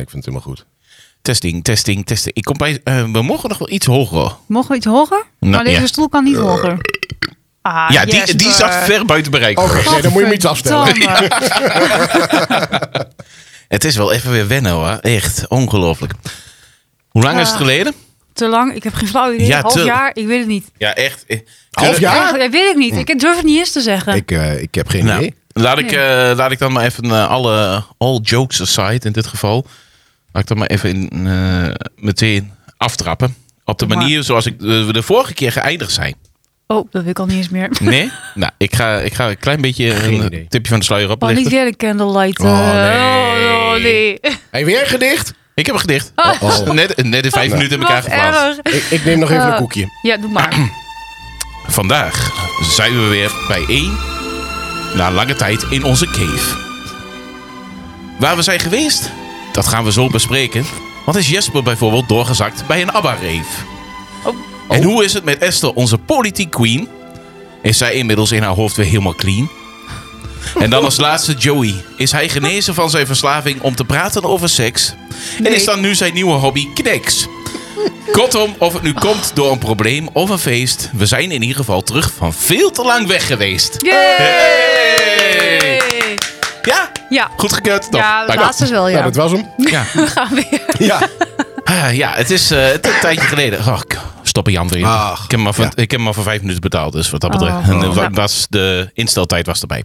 Ik vind het helemaal goed. Testing, testing, testing. Ik kom bij, eh, we mogen nog wel iets hoger. Mogen we iets hoger? Nou, maar deze ja. stoel kan niet hoger. Ah, ja, die, die zat ver buiten bereik. Oh, nee, dan moet je me iets afstellen. Het is wel even weer wennen hoor. Echt, ongelooflijk. Hoe lang is het Ah. geleden? Te lang. Ik heb geen flauw idee. Ja, Half te- jaar? Ik weet het niet. Ja, echt. Eh, Half jaar? Dat weet ik niet. Ik durf het niet eens te zeggen. Ik, eh, ik heb geen Nou, idee. laat, ik, Nee. eh, laat ik dan maar even eh, alle, all jokes aside in dit geval. Laat ik dan maar even in, eh, meteen aftrappen. Op de manier zoals ik eh, we de vorige keer geëindigd zijn. Oh, dat weet ik al niet eens meer. Nee? nou, ik ga, ik ga een klein beetje een tipje van de sluier Oh, niet oplichten. weer de candlelight. Oh, eh, nee. oh, oh, nee. Hey, weer een gedicht? Ik heb een gedicht. Oh, oh. Net, net in vijf minuten in elkaar geplaatst. Ik, ik neem nog even een koekje. Ja, doe maar. Vandaag zijn we weer bijeen na lange tijd in onze cave. Waar we zijn geweest, dat gaan we zo bespreken. Want is Jesper bijvoorbeeld doorgezakt bij een ABBA-rave? Oh. En hoe is het met Esther, onze politiek queen? Is zij inmiddels in haar hoofd weer helemaal clean? En dan als laatste Joey. Is hij genezen van zijn verslaving om te praten over seks? En is dan nu zijn nieuwe hobby kneks? Kortom, of het nu komt door een probleem of een feest, we zijn in ieder geval terug van veel te lang weg geweest. Yay! Ja, Ja, goed gekut. Top. ja de Dank. laatste is wel, ja. Nou, dat was hem. Ja. We gaan weer. Ja. Ah, ja, het is, eh, het is een tijdje geleden. Oh, stoppen Jan weer in. Ach, ik, heb hem maar voor, ja. ik heb maar voor vijf minuten betaald, dus wat dat Oh. betreft. En, eh, was de insteltijd was erbij.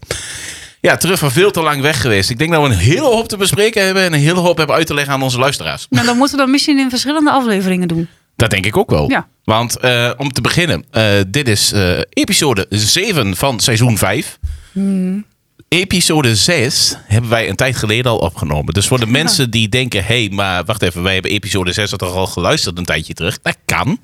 Ja, terug van veel te lang weg geweest. Ik denk dat we een hele hoop te bespreken hebben en een hele hoop hebben uit te leggen aan onze luisteraars. Nou, dan moeten we dat misschien in verschillende afleveringen doen. Dat denk ik ook wel. Ja. Want eh, om te beginnen, eh, dit is eh, episode 7 van seizoen 5. Hmm. Episode 6 hebben wij een tijd geleden al opgenomen. Dus voor de mensen die denken: hé, hey, maar wacht even, wij hebben episode 6 toch al geluisterd een tijdje terug. Dat kan.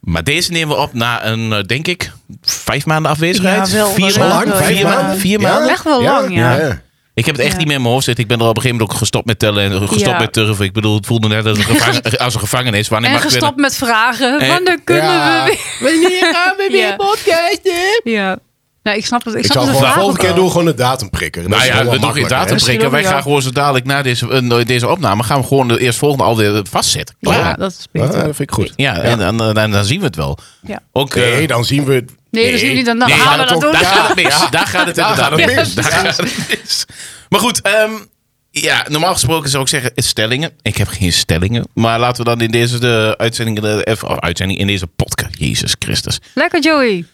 Maar deze nemen we op na een, eh, denk ik, vijf maanden afwezigheid. Ja, wel, vier maanden. wel, Vier ja. maanden. Vier Ja? maanden. Echt wel lang, ja. ja. Ik heb het echt Ja. niet meer in mijn hoofd zitten. Ik ben er op een gegeven moment ook gestopt met tellen en gestopt Ja. met turven. Ik bedoel, het voelde net als een, gevangen, als een gevangenis. Wanneer En mag ik weer gestopt met vragen. En- Wanneer kunnen Ja. we weer? Wanneer gaan we weer podcasten? Ja. Nou, ik snap het. Ik, Ik snap zal de gewoon volgende keer doen gewoon een datum prikken. Dat Nou is ja, wel we doen geen datum prikken. Wij Ja. gaan gewoon zo dadelijk na deze, eh, deze opname gaan we gewoon de eerstvolgende alweer vastzetten. Klaar. Ja, Ja, dat is Ah, beter. dat vind ik goed. en, dan, dan, dan zien we het wel. Ja. Ook, eh, Nee, dan zien we het. Nee, dat is niet. Dan, dan nee, gaan we daar- dat doen. Daar Ja. gaat het mis. Daar gaat het Daar inderdaad gaat het mis. Daar gaat het mis. Maar goed, ehm, ja, normaal gesproken zou ik zeggen stellingen. Ik heb geen stellingen. Maar laten we dan in deze de uitzending, de, uitzending in deze podcast. Jezus Christus. Lekker, Joey.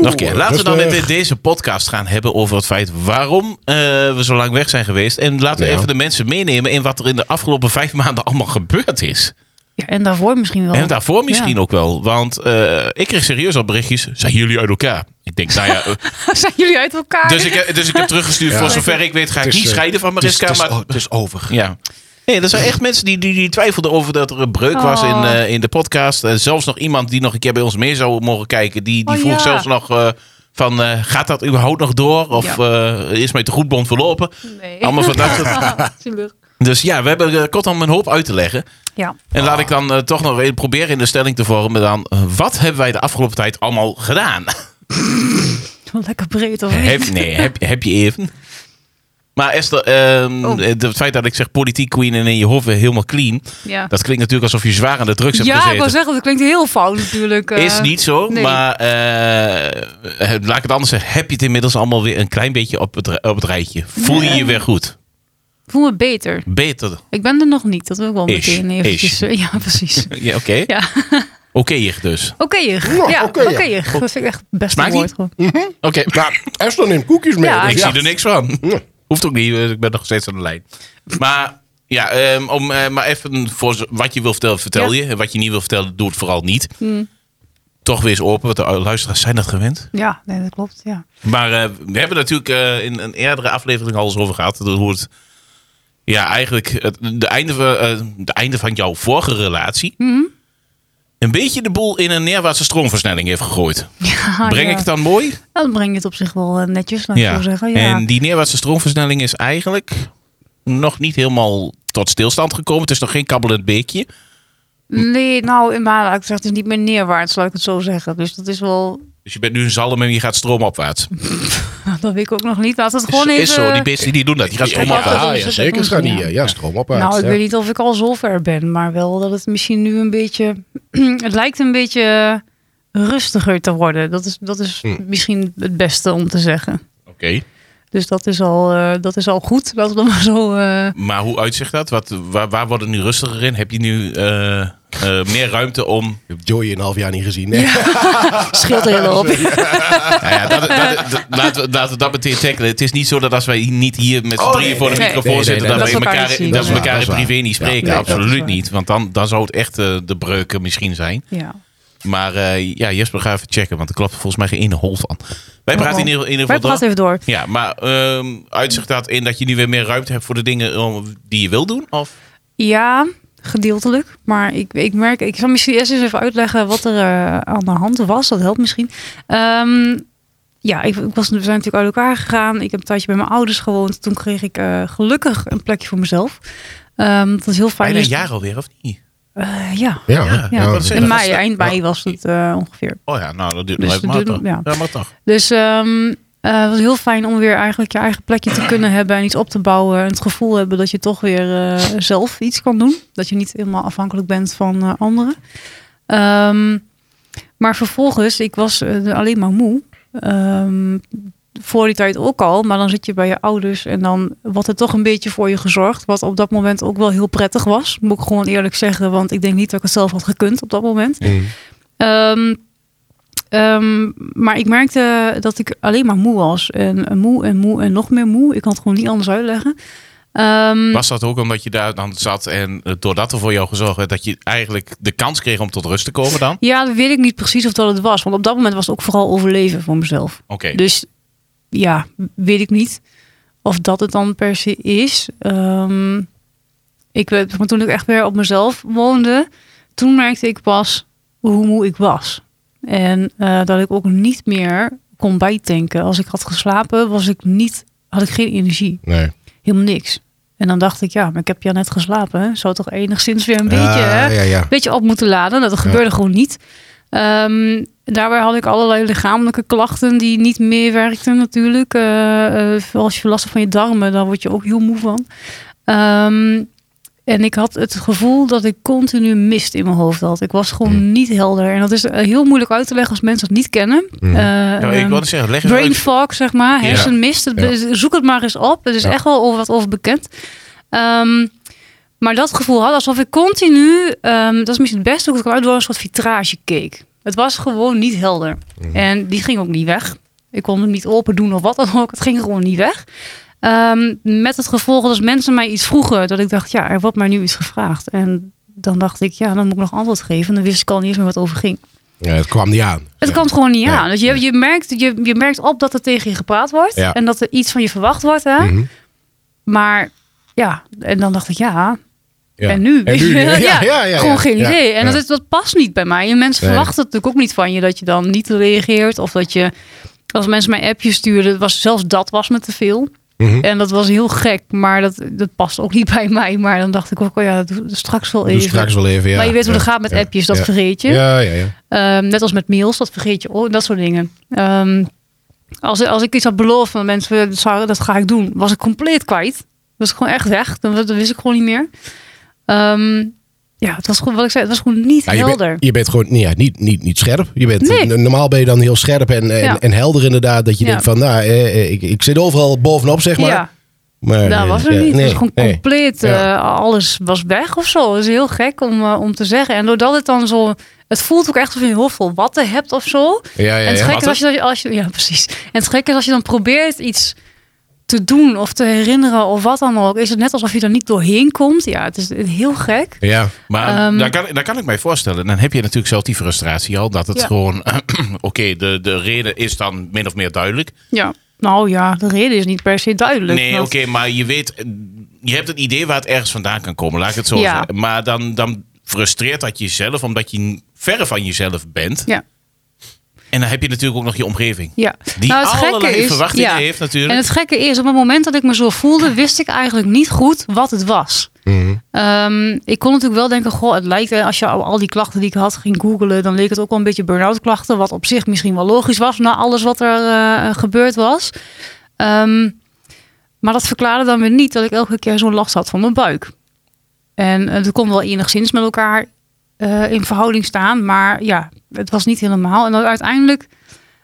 Nog een keer. Laten we dan in deze podcast gaan hebben over het feit waarom eh, we zo lang weg zijn geweest. En laten we Ja. even de mensen meenemen in wat er in de afgelopen vijf maanden allemaal gebeurd is. Ja, en daarvoor misschien wel. En daarvoor misschien Ja. ook wel. Want eh, ik kreeg serieus al berichtjes. Zijn jullie uit elkaar? Ik denk, nou ja. eh, Zijn jullie uit elkaar? dus, ik, heb- dus ik heb teruggestuurd. Ja. Voor zover ik weet ga ik niet scheiden van Het is, Mariska. het, is, maar oh, het is over. ja. Nee, er zijn echt mensen die, die, die twijfelden over dat er een breuk was in, Oh. eh, in de podcast. En zelfs nog iemand die nog een keer bij ons mee zou mogen kijken. Die, die Oh, vroeg ja. zelfs nog eh, van, eh, gaat dat überhaupt nog door? Of eh, is mij te goed bond verlopen? Nee. Allemaal van dat soort- Zielig. Dus ja, we hebben uh, kortom een hoop uit te leggen. Ja. En laat ik dan eh, toch nog even proberen in de stelling te vormen dan. eh, wat hebben wij de afgelopen tijd allemaal gedaan? Lekker breed, of niet? heb, nee, heb, heb je even. Maar Esther, ehm, Oh. het feit dat ik zeg politiek queen en in je hoofd weer helemaal clean. Ja. Dat klinkt natuurlijk alsof je zwaar aan de drugs hebt Ja, ik gezeten. wou zeggen, dat klinkt heel fout natuurlijk. eh. Is niet zo, nee. maar eh, laat ik het anders zeggen. Heb je het inmiddels allemaal weer een klein beetje op het, op het rijtje? Voel je je weer goed? Ik voel me beter. Beter? Ik ben er nog niet, dat wil ik wel Ish, meteen eventjes. eh, Ja, precies. Ja, oké. Ja. Oké, dus. Oké, Ja, ja, oké, oké. ja. Dat vind ik echt Smaakt woord. gewoon. Oké, Nou, Esther neemt koekjes mee. Ja, dus ik ja. zie er niks van. Hoeft ook niet, eh, ik ben nog steeds aan de lijn. Maar ja, ehm, om eh, maar even voor wat je wil vertellen, vertel Ja. je. En wat je niet wil vertellen, doe het vooral niet. Hmm. Toch weer eens open, want de luisteraars zijn dat gewend. Ja, nee, dat klopt. Ja. Maar eh, we hebben natuurlijk in een eerdere aflevering al eens over gehad. Hoe het, ja, eigenlijk het de, einde van, de einde van jouw vorige relatie... Mhm. Een beetje de boel in een neerwaartse stroomversnelling heeft gegooid. Ja, Breng ja. ik het dan mooi? Dan breng je het op zich wel eh, netjes, laat ik zo zeggen. Ja. En die neerwaartse stroomversnelling is eigenlijk nog niet helemaal tot stilstand gekomen. Het is nog geen kabbelend beekje. Nee, nou, in mijn ik zeggen, het is niet meer neerwaarts, laat ik het zo zeggen. Dus dat is wel... Dus je bent nu een zalm en je gaat stroomopwaarts. Dat weet ik ook nog niet. Laat het Is, gewoon even... is zo, die beesten die doen dat. Die gaan stroomopwaarts. dat ja, ja, zeker. gaan die, ja. ja, stroomopwaarts. Nou, ik ja. weet niet of ik al zo ver ben, maar wel dat het misschien nu een beetje... het lijkt een beetje rustiger te worden. Dat is, dat is Hm. misschien het beste om te zeggen. Oké. Dus dat is al, eh, dat is al goed. Laten we dan maar zo... eh, Maar hoe uitzicht dat? Wat, waar, waar wordt het nu rustiger in? Heb je nu eh, eh, meer ruimte om... Ik heb Joy een half jaar niet gezien. Nee. scheelt er heel op. Nou ja, dat, dat, dat- laten, we, laten we dat meteen tackelen. Het is niet zo dat als wij niet hier met z'n Oh, drieën nee, voor de nee. microfoon Nee, zitten... nee, dat, dat we elkaar dat we elkaar Dat is privé dat niet is spreken. Ja, nee, dat is Absoluut niet. Want dan, dan zou het echt de breuken misschien zijn. Ja. Maar eh, ja, Jesper, ga even checken. Want er klopt volgens mij geen ene hol van. Wij Oh, praten in ieder, in ieder geval door. even door. Ja, maar ehm uitzicht dat in dat je nu weer meer ruimte hebt voor de dingen om- die je wil doen? Of? Ja, gedeeltelijk. Maar ik, ik merk, ik zal misschien eerst eens even uitleggen wat er eh, aan de hand was. Dat helpt misschien. Ehm, ja, ik, ik was, we zijn natuurlijk uit elkaar gegaan. Ik heb een tijdje bij mijn ouders gewoond. Toen kreeg ik eh, gelukkig een plekje voor mezelf. Ehm, dat was heel fijn. Bijna een Dus- jaar alweer, of niet? Eh, ja. Ja, in mei, eind mei was het eh, ongeveer. Oh ja, nou, dat duurt Dus nog even maar ja. Maar toch. Dus ehm, eh, het was heel fijn om weer eigenlijk je eigen plekje te kunnen hebben en iets op te bouwen. En het gevoel hebben dat je toch weer zelf iets kan doen. Dat je niet helemaal afhankelijk bent van anderen. Ehm, maar vervolgens, ik was alleen maar moe. Ehm, voor die tijd ook al, maar dan zit je bij je ouders en dan wordt er toch een beetje voor je gezorgd. Wat op dat moment ook wel heel prettig was, moet ik gewoon eerlijk zeggen. Want ik denk niet dat ik het zelf had gekund op dat moment. Mm. Ehm, ehm, maar ik merkte dat ik alleen maar moe was. En moe en moe en nog meer moe. Ik kan het gewoon niet anders uitleggen. Ehm, Was dat ook omdat je daar dan zat en doordat er voor jou gezorgd werd, dat je eigenlijk de kans kreeg om tot rust te komen dan? ja, dat weet ik niet precies of dat het was. Want op dat moment was het ook vooral overleven voor mezelf. Oké. Dus ja, weet ik niet of dat het dan per se is. Ehm, ik weet, maar toen ik echt weer op mezelf woonde, toen merkte ik pas hoe moe ik was. En eh, dat ik ook niet meer kon bijtanken. Als ik had geslapen, was ik niet, had ik geen energie. Nee. Helemaal niks. En dan dacht ik, ja, maar ik heb ja net geslapen. Hè? Zou toch enigszins weer een Ja, beetje, hè? ja, ja. beetje op moeten laden. Dat gebeurde gewoon niet. Ehm, daarbij had ik allerlei lichamelijke klachten die niet meer werkten natuurlijk. Eh, eh, als je last hebt van je darmen, dan word je ook heel moe van. Ehm, en ik had het gevoel dat ik continu mist in mijn hoofd had. Ik was gewoon Mm. niet helder. En dat is eh, heel moeilijk uit te leggen als mensen het niet kennen. Mm. Eh, Ja, ik ehm, wilde zeggen, leg eens brain uit. fog, zeg maar. Ja. Hersenmist. Het- Ja. Zoek het maar eens op. Het is Ja. echt wel over wat over bekend. Ehm, maar dat gevoel had alsof ik continu, ehm, dat is misschien het beste hoe ik het kan uitdoen, een soort vitrage keek. Het was gewoon niet helder. Mhm. En die ging ook niet weg. Ik kon hem niet open doen of wat dan ook. Het ging gewoon niet weg. Ehm, met het gevolg dat als mensen mij iets vroegen, dat ik dacht, ja, er wordt mij nu iets gevraagd. En dan dacht ik, ja, dan moet ik nog antwoord geven. En dan wist ik al niet eens meer wat het over ging. Ja, het kwam niet aan. Het Ja. komt gewoon niet Nee, aan. Dus je, je, merkt, je, je merkt op dat er tegen je gepraat wordt. Ja. En dat er iets van je verwacht wordt. Hè? Mhm. Maar ja, en dan dacht ik, ja, Ja. en nu? En nu? ja, gewoon geen idee. En dat, dat past niet bij mij. En mensen Nee. verwachten natuurlijk ook niet van je dat je dan niet reageert. Of dat je, als mensen mij appjes stuurden, was, zelfs dat was me te veel. Mhm. En dat was heel gek, maar dat, dat past ook niet bij mij. Maar dan dacht ik ook, oh ja, straks wel Doe even. straks wel even, ja. maar je weet hoe het gaat met appjes, dat vergeet je. Ja, ja, ja. Ehm, net als met mails, dat vergeet je ook, dat soort dingen. Ehm, als, als ik iets had beloofd van mensen, dat, dat ga ik doen, was ik compleet kwijt. Was ik gewoon echt weg. Dan, dan wist ik gewoon niet meer. Ehm, ja, het was gewoon wat ik zei, het was gewoon niet Ja, je, helder. bent, je bent gewoon nee, ja, niet, niet, niet scherp. Je bent, Nee. Normaal ben je dan heel scherp en, en, Ja. en helder inderdaad. Dat je denkt van, nou, eh, eh, ik, ik zit overal bovenop, zeg maar. ja, maar dat eh, was er niet. het nee, was gewoon nee. compleet, eh, alles was weg of zo. Dat is heel gek om, om te zeggen. En doordat het dan zo, het voelt ook echt alsof je heel veel watten hebt of zo. Ja, ja, En het ja. gekke is als je, als je, ja precies. En het gekke is als je dan probeert iets te doen of te herinneren of wat dan ook, is het net alsof je er niet doorheen komt. Ja, het is heel gek. Ja, Maar Ehm, daar, kan, daar kan ik mij voorstellen. Dan heb je natuurlijk zelf die frustratie al. Dat het Ja. gewoon... Oké, de, de reden is dan min of meer duidelijk. Ja. Nou ja, de reden is niet per se duidelijk. Nee, want- oké, maar je weet... Je hebt het idee waar het ergens vandaan kan komen. Laat ik het zo Ja. zeggen. Maar dan, dan frustreert dat jezelf. Omdat je verre van jezelf bent. Ja. En dan heb je natuurlijk ook nog je omgeving. Ja. Die Nou, het gekke allerlei is- verwachtingen ja. heeft natuurlijk. En het gekke is, op het moment dat ik me zo voelde, wist ik eigenlijk niet goed wat het was. Mhm. Ehm, ik kon natuurlijk wel denken, goh, het lijkt, als je al, al die klachten die ik had ging googelen, dan leek het ook wel een beetje burn-out klachten, wat op zich misschien wel logisch was na alles wat er eh, gebeurd was. Ehm, maar dat verklaarde dan weer niet dat ik elke keer zo'n last had van mijn buik. En eh, het kon wel enigszins met elkaar eh, in verhouding staan, maar ja, het was niet helemaal. En dan uiteindelijk,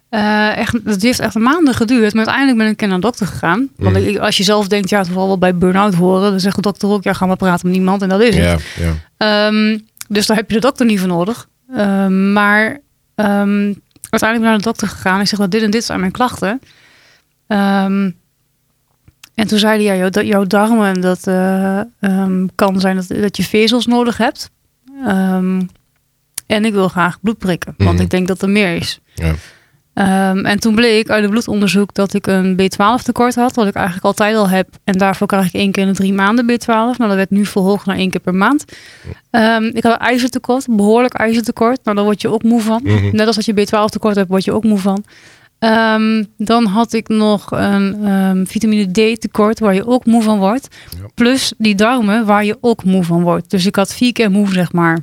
eh, echt, het heeft echt maanden geduurd, maar uiteindelijk ben ik naar de dokter gegaan. Want ik- als je zelf denkt, ja, het zal wel bij burn-out horen, dan zegt de dokter ook, ja, ga maar praten met niemand en dat is het. Ja, ja. Ehm, dus daar heb je de dokter niet voor nodig. Ehm, maar ehm, uiteindelijk ben ik naar de dokter gegaan. Ik zeg, dat dit en dit zijn mijn klachten. En toen zei hij, ja, jouw, jouw darmen, dat eh, kan zijn dat, dat je vezels nodig hebt. Ehm, en ik wil graag bloed prikken, want Mhm. ik denk dat er meer is. Ja. Ehm, en toen bleek uit het bloedonderzoek dat ik een B12 tekort had, wat ik eigenlijk altijd al heb. En daarvoor krijg ik één keer in de drie maanden B12. Nou, dat werd nu verhoogd naar één keer per maand. Ehm, ik had een ijzertekort, behoorlijk ijzertekort. Nou, daar word je ook moe van. Mhm. Net als dat je B12 tekort hebt, word je ook moe van. Ehm, dan had ik nog een ehm, vitamine D tekort, waar je ook moe van wordt. Ja. Plus die darmen, waar je ook moe van wordt. Dus ik had vier keer moe, zeg maar.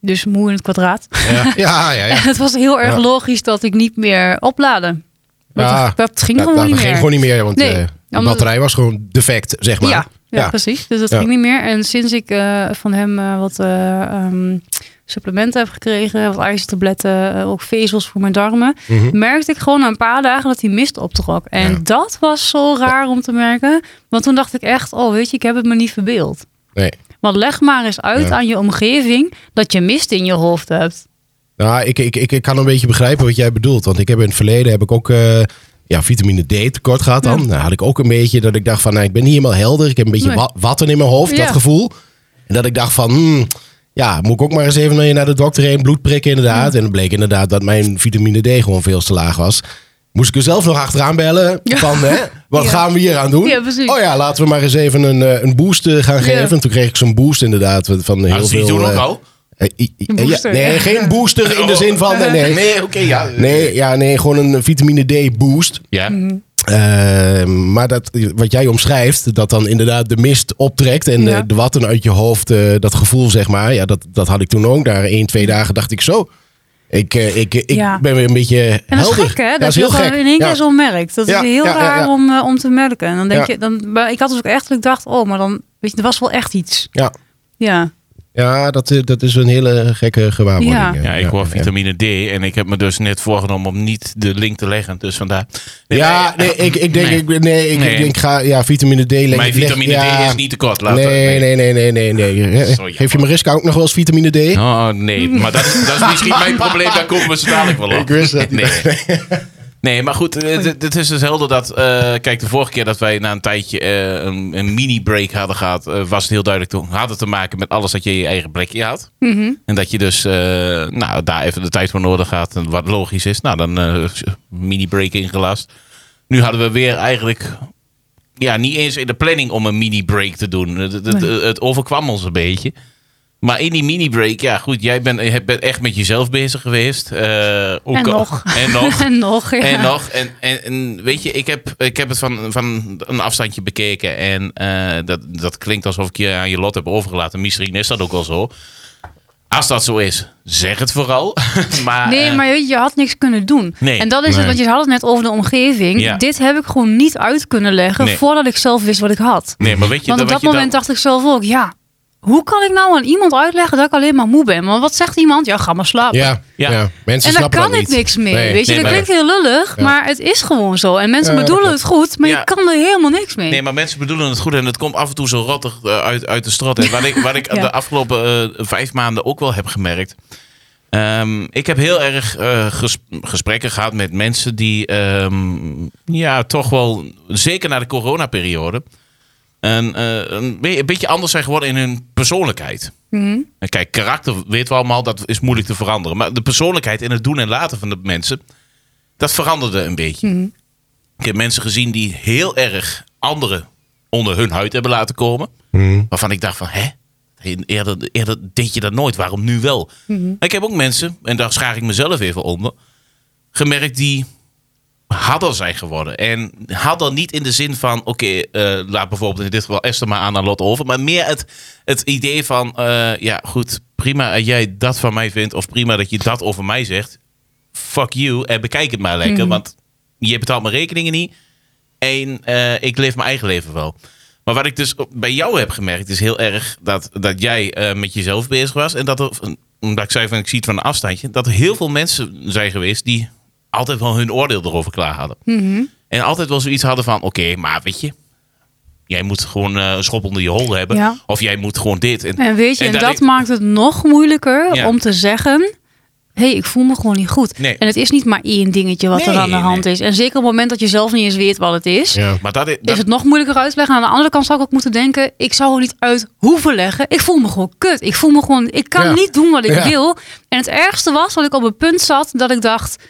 Dus moe in het kwadraat. Ja, ja, ja. ja. En het was heel erg Ja. logisch dat ik niet meer opladen. Dat, dat ging Dat, gewoon dat niet ging meer. gewoon niet meer, want Nee, eh, de batterij was gewoon defect, zeg maar. Ja, precies. Dus dat ging niet meer. En sinds ik eh, van hem eh, wat eh, ehm, supplementen heb gekregen, wat ijzertabletten, eh, ook vezels voor mijn darmen, Mhm. merkte ik gewoon na een paar dagen dat die mist optrok. En Ja. dat was zo raar om te merken. Want toen dacht ik echt, oh weet je, ik heb het me niet verbeeld. Nee. Want leg maar eens uit Ja. aan je omgeving dat je mist in je hoofd hebt. Nou, ik, ik, ik, ik kan een beetje begrijpen wat jij bedoelt. Want ik heb in het verleden heb ik ook eh, ja, vitamine D tekort gehad dan. Ja. Nou, had ik ook een beetje dat ik dacht van, nou, ik ben niet helemaal helder. Ik heb een beetje Nee. wa- watten in mijn hoofd, Ja. dat gevoel. En dat ik dacht van, hmm, ja, moet ik ook maar eens even naar de dokter heen, bloed prikken inderdaad. En dan bleek inderdaad dat mijn vitamine D gewoon veel te laag was. Moest ik er zelf nog achteraan bellen Ja. van, hè, wat Ja. gaan we hier aan doen? Ja, precies. Oh ja, laten we maar eens even een, eh, een boost eh, gaan geven. En toen kreeg ik zo'n boost inderdaad van heel Nou, dat zie je veel... toen ook eh, al. Eh, Een ja, nee, ja. geen booster in de zin van... Nee, nee, Nee, oké, ja. Nee, ja, nee, gewoon een vitamine D boost. Ja. Mhm. Eh, maar dat, wat jij omschrijft, dat dan inderdaad de mist optrekt en Ja. eh, de watten uit je hoofd, eh, dat gevoel zeg maar, ja, dat, dat had ik toen ook. Daar één, twee dagen dacht ik zo. Ik, eh, ik, ik Ja. ben weer een beetje En dat helder. is gek, hè? Ja, Dat is je heel dat gek. in één Ja. keer zo merkt. Dat Ja, is heel ja, ja, raar ja. Om, eh, om te merken. En dan denk Ja. je, dan, maar ik had dus ook echt ik dacht, oh, maar dan, weet je, er was wel echt iets. Ja, Ja. Ja dat, dat is een hele gekke gewaarwording. Ja. Ja, ik hoor vitamine D en ik heb me dus net voorgenomen om niet de link te leggen. Dus vandaar. Nee, Ja, nee, ik, ik denk, nee. ik, nee, ik, Nee. ik denk, ga, ja, vitamine D. leg- Mijn leg- vitamine ja, D is niet tekort. Laat Nee, het- nee, nee, nee, nee, nee. Geef je Mariska ook nog wel eens vitamine D? Oh, nee. Maar dat, is- dat is misschien mijn probleem. Daar komen we zo dadelijk wel op. Ik wist het. Nee. Nee, maar goed, eh, dit- dit is dus helder dat... eh, kijk, de vorige keer dat wij na een tijdje eh, een, een mini-break hadden gehad... eh, was het heel duidelijk, toen had het te maken met alles dat je in je eigen plekje had. Mhm. En dat je dus eh, nou, daar even de tijd voor nodig had. En wat logisch is. Nou, dan eh, mini-break ingelast. Nu hadden we weer eigenlijk... Ja, niet eens in de planning om een mini-break te doen. Het, het, Nee. het overkwam ons een beetje. Maar in die mini-break, ja goed, jij bent, echt met jezelf bezig geweest. Eh, ook En al- nog. En nog. En nog, ja. En nog. En, en, en weet je, ik heb, ik heb het van, van een afstandje bekeken. En eh, dat, dat klinkt alsof ik je aan je lot heb overgelaten. Misschien is dat ook wel zo. Als dat zo is, zeg het vooral. maar, Nee, eh, maar je, je had niks kunnen doen. Nee. En dat is Nee. het, want je had het net over de omgeving. Ja. Dit heb ik gewoon niet uit kunnen leggen Nee. voordat ik zelf wist wat ik had. Nee, maar weet je, Want op wat dat je dan- moment dacht ik zelf ook, ja, hoe kan ik nou aan iemand uitleggen dat ik alleen maar moe ben? Want wat zegt iemand? Ja, ga maar slapen. Ja, Ja. ja. mensen En daar snappen kan dat ik niet. niks mee. Nee. Weet je, Nee, dat klinkt heel lullig, Ja. maar het is gewoon zo. En mensen bedoelen het goed, maar Ja. je kan er helemaal niks mee. Nee, maar mensen bedoelen het goed en het komt af en toe zo rottig eh, uit, uit de strot. En wat ik, wat ik Ja. de afgelopen eh, vijf maanden ook wel heb gemerkt. Ehm, ik heb heel erg eh, ges- gesprekken gehad met mensen die ehm, ja, toch wel, zeker na de coronaperiode, een, eh, een, be- een beetje anders zijn geworden in hun persoonlijkheid. Mhm. En kijk, karakter weten we allemaal, dat is moeilijk te veranderen. Maar de persoonlijkheid en het doen en laten van de mensen, dat veranderde een beetje. Mhm. Ik heb mensen gezien die heel erg anderen onder hun huid hebben laten komen. Mhm. Waarvan ik dacht van, hè? Eerder, eerder deed je dat nooit, waarom nu wel? Maar Ik heb ook mensen, en daar schaar ik mezelf even onder. gemerkt die harder zijn geworden. En harder niet in de zin van, oké, eh, laat bijvoorbeeld in dit geval Esther maar aan aan Lot over. Maar meer het, het idee van, eh, ja goed, prima dat jij dat van mij vindt. Of prima dat je dat over mij zegt. Fuck you en bekijk het maar lekker. Want je betaalt mijn rekeningen niet. En eh, ik leef mijn eigen leven wel. Maar wat ik dus bij jou heb gemerkt, is heel erg dat, dat jij met jezelf bezig was. En dat er, omdat ik zei van ik zie het van een afstandje, dat er heel veel mensen zijn geweest die altijd wel hun oordeel erover klaar hadden. En altijd wel zoiets hadden van: oké, maar weet je, jij moet gewoon eh, een schop onder je hol hebben. Ja. Of jij moet gewoon dit. En weet je, en, dat, ik- maakt het nog moeilijker Ja. om te zeggen... hé, hey, ik voel me gewoon niet goed. Nee. En het is niet maar één dingetje wat er aan de hand nee. is. En zeker op het moment dat je zelf niet eens weet wat het is... Ja. Maar dat, is- dat, is het nog moeilijker uit te leggen. Aan de andere kant zou ik ook moeten denken... ik zou er niet uit hoeven leggen. Ik voel me gewoon kut. Ik voel me gewoon... Ik kan Ja. niet doen wat ik Ja. wil. En het ergste was dat ik op het punt zat... dat ik dacht...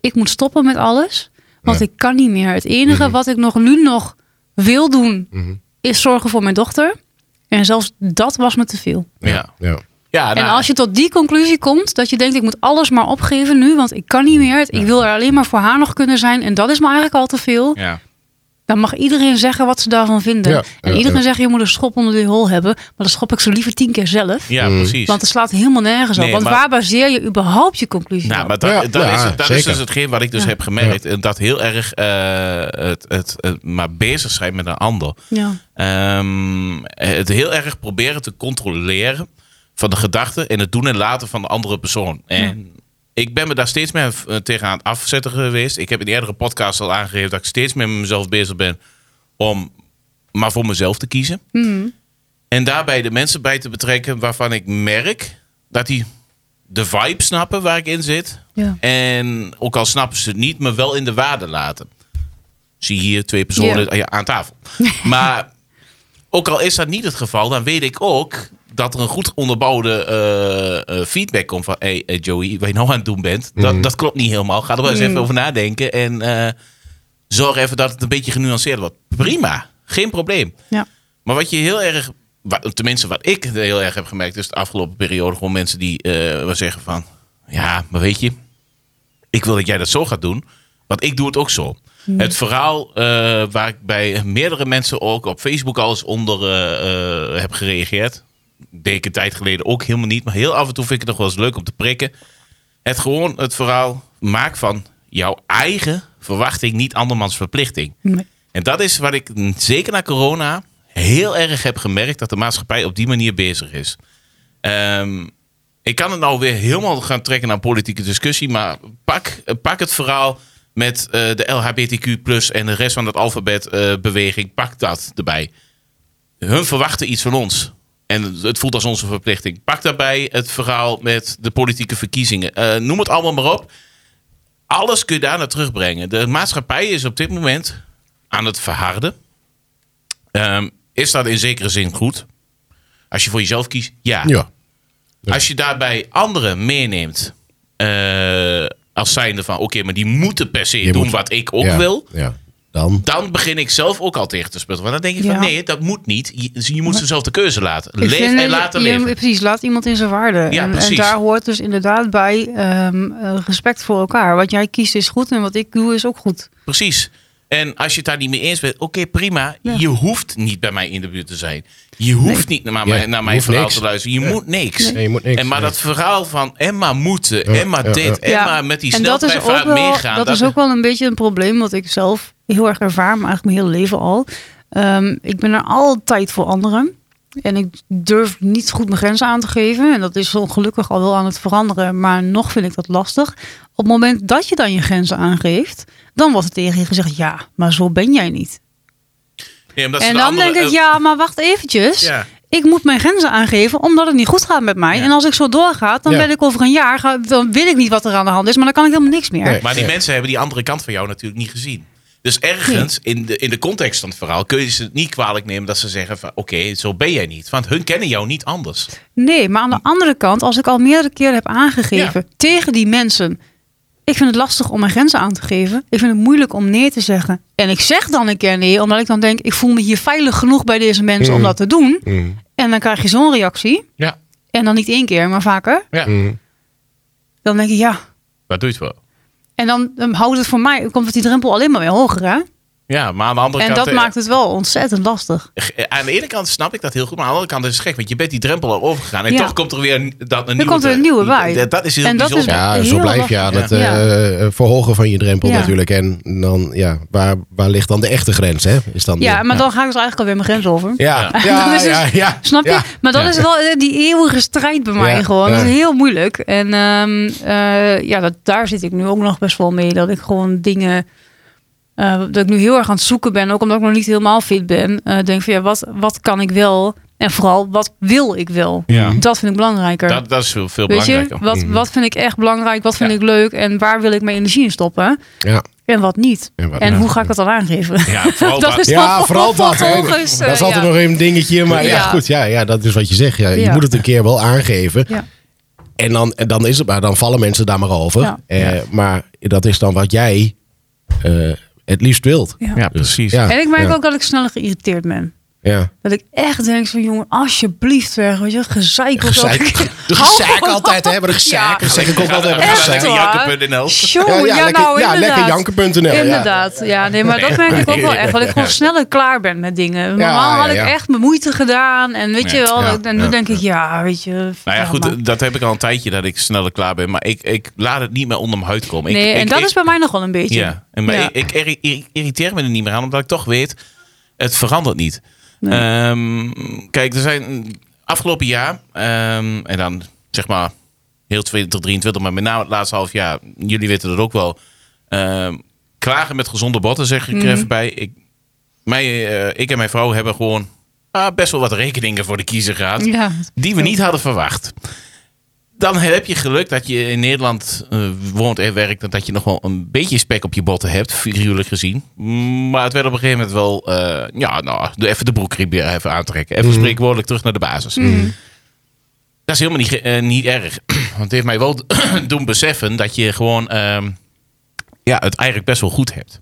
ik moet stoppen met alles. Want Ja. ik kan niet meer. Het enige Mhm. wat ik nog nu nog wil doen... Mhm. is zorgen voor mijn dochter. En zelfs dat was me te veel. ja. Ja. Ja, En nou, als je tot die conclusie komt, dat je denkt, ik moet alles maar opgeven nu, want ik kan niet meer. Ik wil er alleen maar voor haar nog kunnen zijn. En dat is me eigenlijk al te veel. ja. Dan mag iedereen zeggen wat ze daarvan vinden. Ja, en ja, iedereen ja. zegt, je moet een schop onder die hol hebben. Maar dan schop ik zo liever tien keer zelf. ja, Mm. precies. Want het slaat helemaal nergens op. Want maar- waar baseer je überhaupt je conclusie Nou, op? maar dat, Ja, dat, ja, is, het- dat is dus hetgeen wat ik dus Ja. heb gemerkt. En Dat heel erg eh, het, het, het maar bezig zijn met een ander. Ja. Ehm, het heel erg proberen te controleren van de gedachten en het doen en laten van de andere persoon. En ik ben me daar steeds meer eh, tegen aan het afzetten geweest. Ik heb in de eerdere podcast al aangegeven dat ik steeds meer met mezelf bezig ben om maar voor mezelf te kiezen. Mhm. En daarbij de mensen bij te betrekken waarvan ik merk dat die de vibe snappen waar ik in zit. Ja. En ook al snappen ze het niet, me wel in de waarde laten. Zie hier twee personen aan tafel. maar ook al is dat niet het geval, dan weet ik ook dat er een goed onderbouwde eh, eh, feedback komt van... Hey, eh, Joey, wat je nou aan het doen bent, Mhm. dat, dat klopt niet helemaal. Ga er wel eens even over nadenken en eh, zorg even dat het een beetje genuanceerd wordt. Prima, geen probleem. Ja. Maar wat je heel erg, wat, tenminste wat ik heel erg heb gemerkt, is de afgelopen periode gewoon mensen die eh wel zeggen van, ja, maar weet je, ik wil dat jij dat zo gaat doen, want ik doe het ook zo. Het verhaal eh, waar ik bij meerdere mensen ook op Facebook al eens onder eh, eh, heb gereageerd, deed ik een tijd geleden ook helemaal niet, maar heel af en toe vind ik het nog wel eens leuk om te prikken. Het gewoon het verhaal maak van jouw eigen verwachting niet andermans verplichting. Nee. En dat is wat ik zeker na corona heel erg heb gemerkt dat de maatschappij op die manier bezig is. Ehm, ik kan het nou weer helemaal gaan trekken naar politieke discussie, maar pak, pak het verhaal met eh, de LHBTQ en de rest van het alfabetbeweging, pak dat erbij. Hun verwachten iets van ons. En het voelt als onze verplichting. Pak daarbij het verhaal met de politieke verkiezingen. Eh, noem het allemaal maar op. Alles kun je daar naar terugbrengen. De maatschappij is op dit moment aan het verharden. Ehm, is dat in zekere zin goed? Als je voor jezelf kiest, ja. Ja. Als je daarbij anderen meeneemt eh, als zijnde van... oké, maar die moeten per se Je doen moet- wat ik ook ja. wil... Ja. Dan. dan begin ik zelf ook al tegen te sputteren. Want dan denk ik Ja. van nee, dat moet niet. Je, je moet ze zelf de keuze laten. Ik Leef vind en dat laten je- leven. Precies, laat iemand in zijn waarde. Ja, en, daar hoort dus inderdaad bij ehm, eh, respect voor elkaar. Wat jij kiest is goed en wat ik doe is ook goed. Precies. En als je het daar niet mee eens bent, oké, prima. Ja. Je hoeft niet bij mij in de buurt te zijn. Je hoeft niet naar, mijn- Ja, naar mijn verhaal niks. te luisteren. Je moet niks. Nee, je moet niks. En maar Nee. dat verhaal van Emma moeten, Ja, Emma ja, dit, ja. Emma met die dat wel, meegaan. dat, is ook wel een beetje een probleem wat ik zelf heel erg ervaar, maar eigenlijk mijn hele leven al. Ehm, ik ben er altijd voor anderen. En ik durf niet goed mijn grenzen aan te geven. En dat is ongelukkig al wel aan het veranderen. Maar nog vind ik dat lastig. Op het moment dat je dan je grenzen aangeeft, dan wordt er tegen je gezegd: ja, maar zo ben jij niet. Ja, omdat ze En de dan andere- denk ik: ja, maar wacht eventjes. ja. Ik moet mijn grenzen aangeven omdat het niet goed gaat met mij. Ja. En als ik zo doorgaat, dan Ja. ben ik over een jaar, dan weet ik niet wat er aan de hand is. Maar dan kan ik helemaal niks meer. Nee. Maar die Ja. mensen hebben die andere kant van jou natuurlijk niet gezien. Dus ergens in, de, in de context van het verhaal kun je ze het niet kwalijk nemen dat ze zeggen van oké, zo ben jij niet. Want hun kennen jou niet anders. Nee, maar aan de andere kant, als ik al meerdere keren heb aangegeven tegen die mensen. Ik vind het lastig om mijn grenzen aan te geven. Ik vind het moeilijk om nee te zeggen. En ik zeg dan een keer nee, omdat ik dan denk, ik voel me hier veilig genoeg bij deze mensen om Mm. dat te doen. Mm. En dan krijg je zo'n reactie. Ja. En dan niet één keer, maar vaker. ja. Mm. Dan denk ik, ja. Wat doe je het voor? En dan houdt het voor mij, komt het die drempel alleen maar weer hoger, hè? Ja, maar aan de andere En kant... dat eh, maakt het wel ontzettend lastig. eh, Aan de ene kant snap ik dat heel goed, maar aan de andere kant is het gek. Want je bent die drempel al overgegaan. En Ja. toch komt er weer een, dat, een Er nieuwe... komt er een nieuwe bij. Dat, dat is heel En dat is bijzonder. Ja, Heel zo blijf je aan het Ja. eh, verhogen van je drempel Ja. natuurlijk. En dan, ja, waar, waar ligt dan de echte grens? Hè? Is dan Ja, de- maar dan ga ik dus eigenlijk alweer mijn grens over. Ja, Ja. ja, Dat is dus- ja, ja. Snap je? Maar dat Ja. is wel die eeuwige strijd bij mij Ja, gewoon. Dat is heel moeilijk. En ehm, eh, ja, dat, daar zit ik nu ook nog best wel mee. Dat ik gewoon dingen... eh, dat ik nu heel erg aan het zoeken ben. Ook omdat ik nog niet helemaal fit ben. eh, denk van ja, wat, wat kan ik wel? En vooral, wat wil ik wel? Ja. Dat vind ik belangrijker. Dat, dat is veel, veel Weet je, belangrijker. wat, Mhm. wat vind ik echt belangrijk? Wat vind Ja. ik leuk? En waar wil ik mijn energie in stoppen? Ja. En wat niet? En wat En niet. hoe ga ik dat dan aangeven? Ja, vooral Dat dat. is Ja, wel vooral dat. Dat is eh, altijd ja. nog een dingetje. Maar ja, Ja. goed. Ja, ja, dat is wat je zegt. Ja, je Ja. moet het een keer wel aangeven. Ja. En dan, en dan is het maar. Dan vallen mensen daar maar over. Ja. Eh, Maar dat is dan wat jij eh, het liefst wilt. Ja. Ja, precies. Ja. En ik merk Ja. ook dat ik sneller geïrriteerd ben. Ja. Dat ik echt denk van jongen, alsjeblieft weg. Weet je, gezeik. of Gezeik. De gezeik altijd, hè? Maar de Ja. gezeik. Zeg ik ook altijd. waar? Janken.nl. Ja, ja, ja, lekker- nou, ja, inderdaad. lekkerjanken.nl, ja. Inderdaad. Ja, nee, maar dat merk ik ook wel echt. Dat ik gewoon sneller klaar ben met dingen. Normaal had ik echt mijn moeite gedaan. En weet je wel, ja, en nu ja, denk ik, ja, weet je. Nou ja, goed, maar. dat heb ik al een tijdje dat ik sneller klaar ben. Maar ik, ik laat het niet meer onder mijn huid komen. Ik, Nee, en ik- dat ik- is bij mij nog wel een beetje. Ja, en maar ik, ik irri- irri- irriteer me er niet meer aan, omdat ik toch weet, het verandert niet. Nee. Ehm, kijk, er zijn afgelopen jaar, ehm, en dan zeg maar heel 2023, maar met name het laatste half jaar, jullie weten dat ook wel, ehm, klagen met gezonde botten, zeg ik er Mhm. even bij. Ik, mij, eh, ik en mijn vrouw hebben gewoon ah, best wel wat rekeningen voor de kiezer gehad Ja. die we niet hadden verwacht. Dan heb je geluk dat je in Nederland eh, woont en werkt. En dat je nog wel een beetje spek op je botten hebt, figuurlijk gezien. Maar het werd op een gegeven moment wel... eh, ja, nou, doe even de broekriem weer even aantrekken. Even spreekwoordelijk terug naar de basis. Dat is helemaal niet, eh, niet erg. Want het heeft mij wel doen beseffen dat je gewoon... ehm, ja, het eigenlijk best wel goed hebt.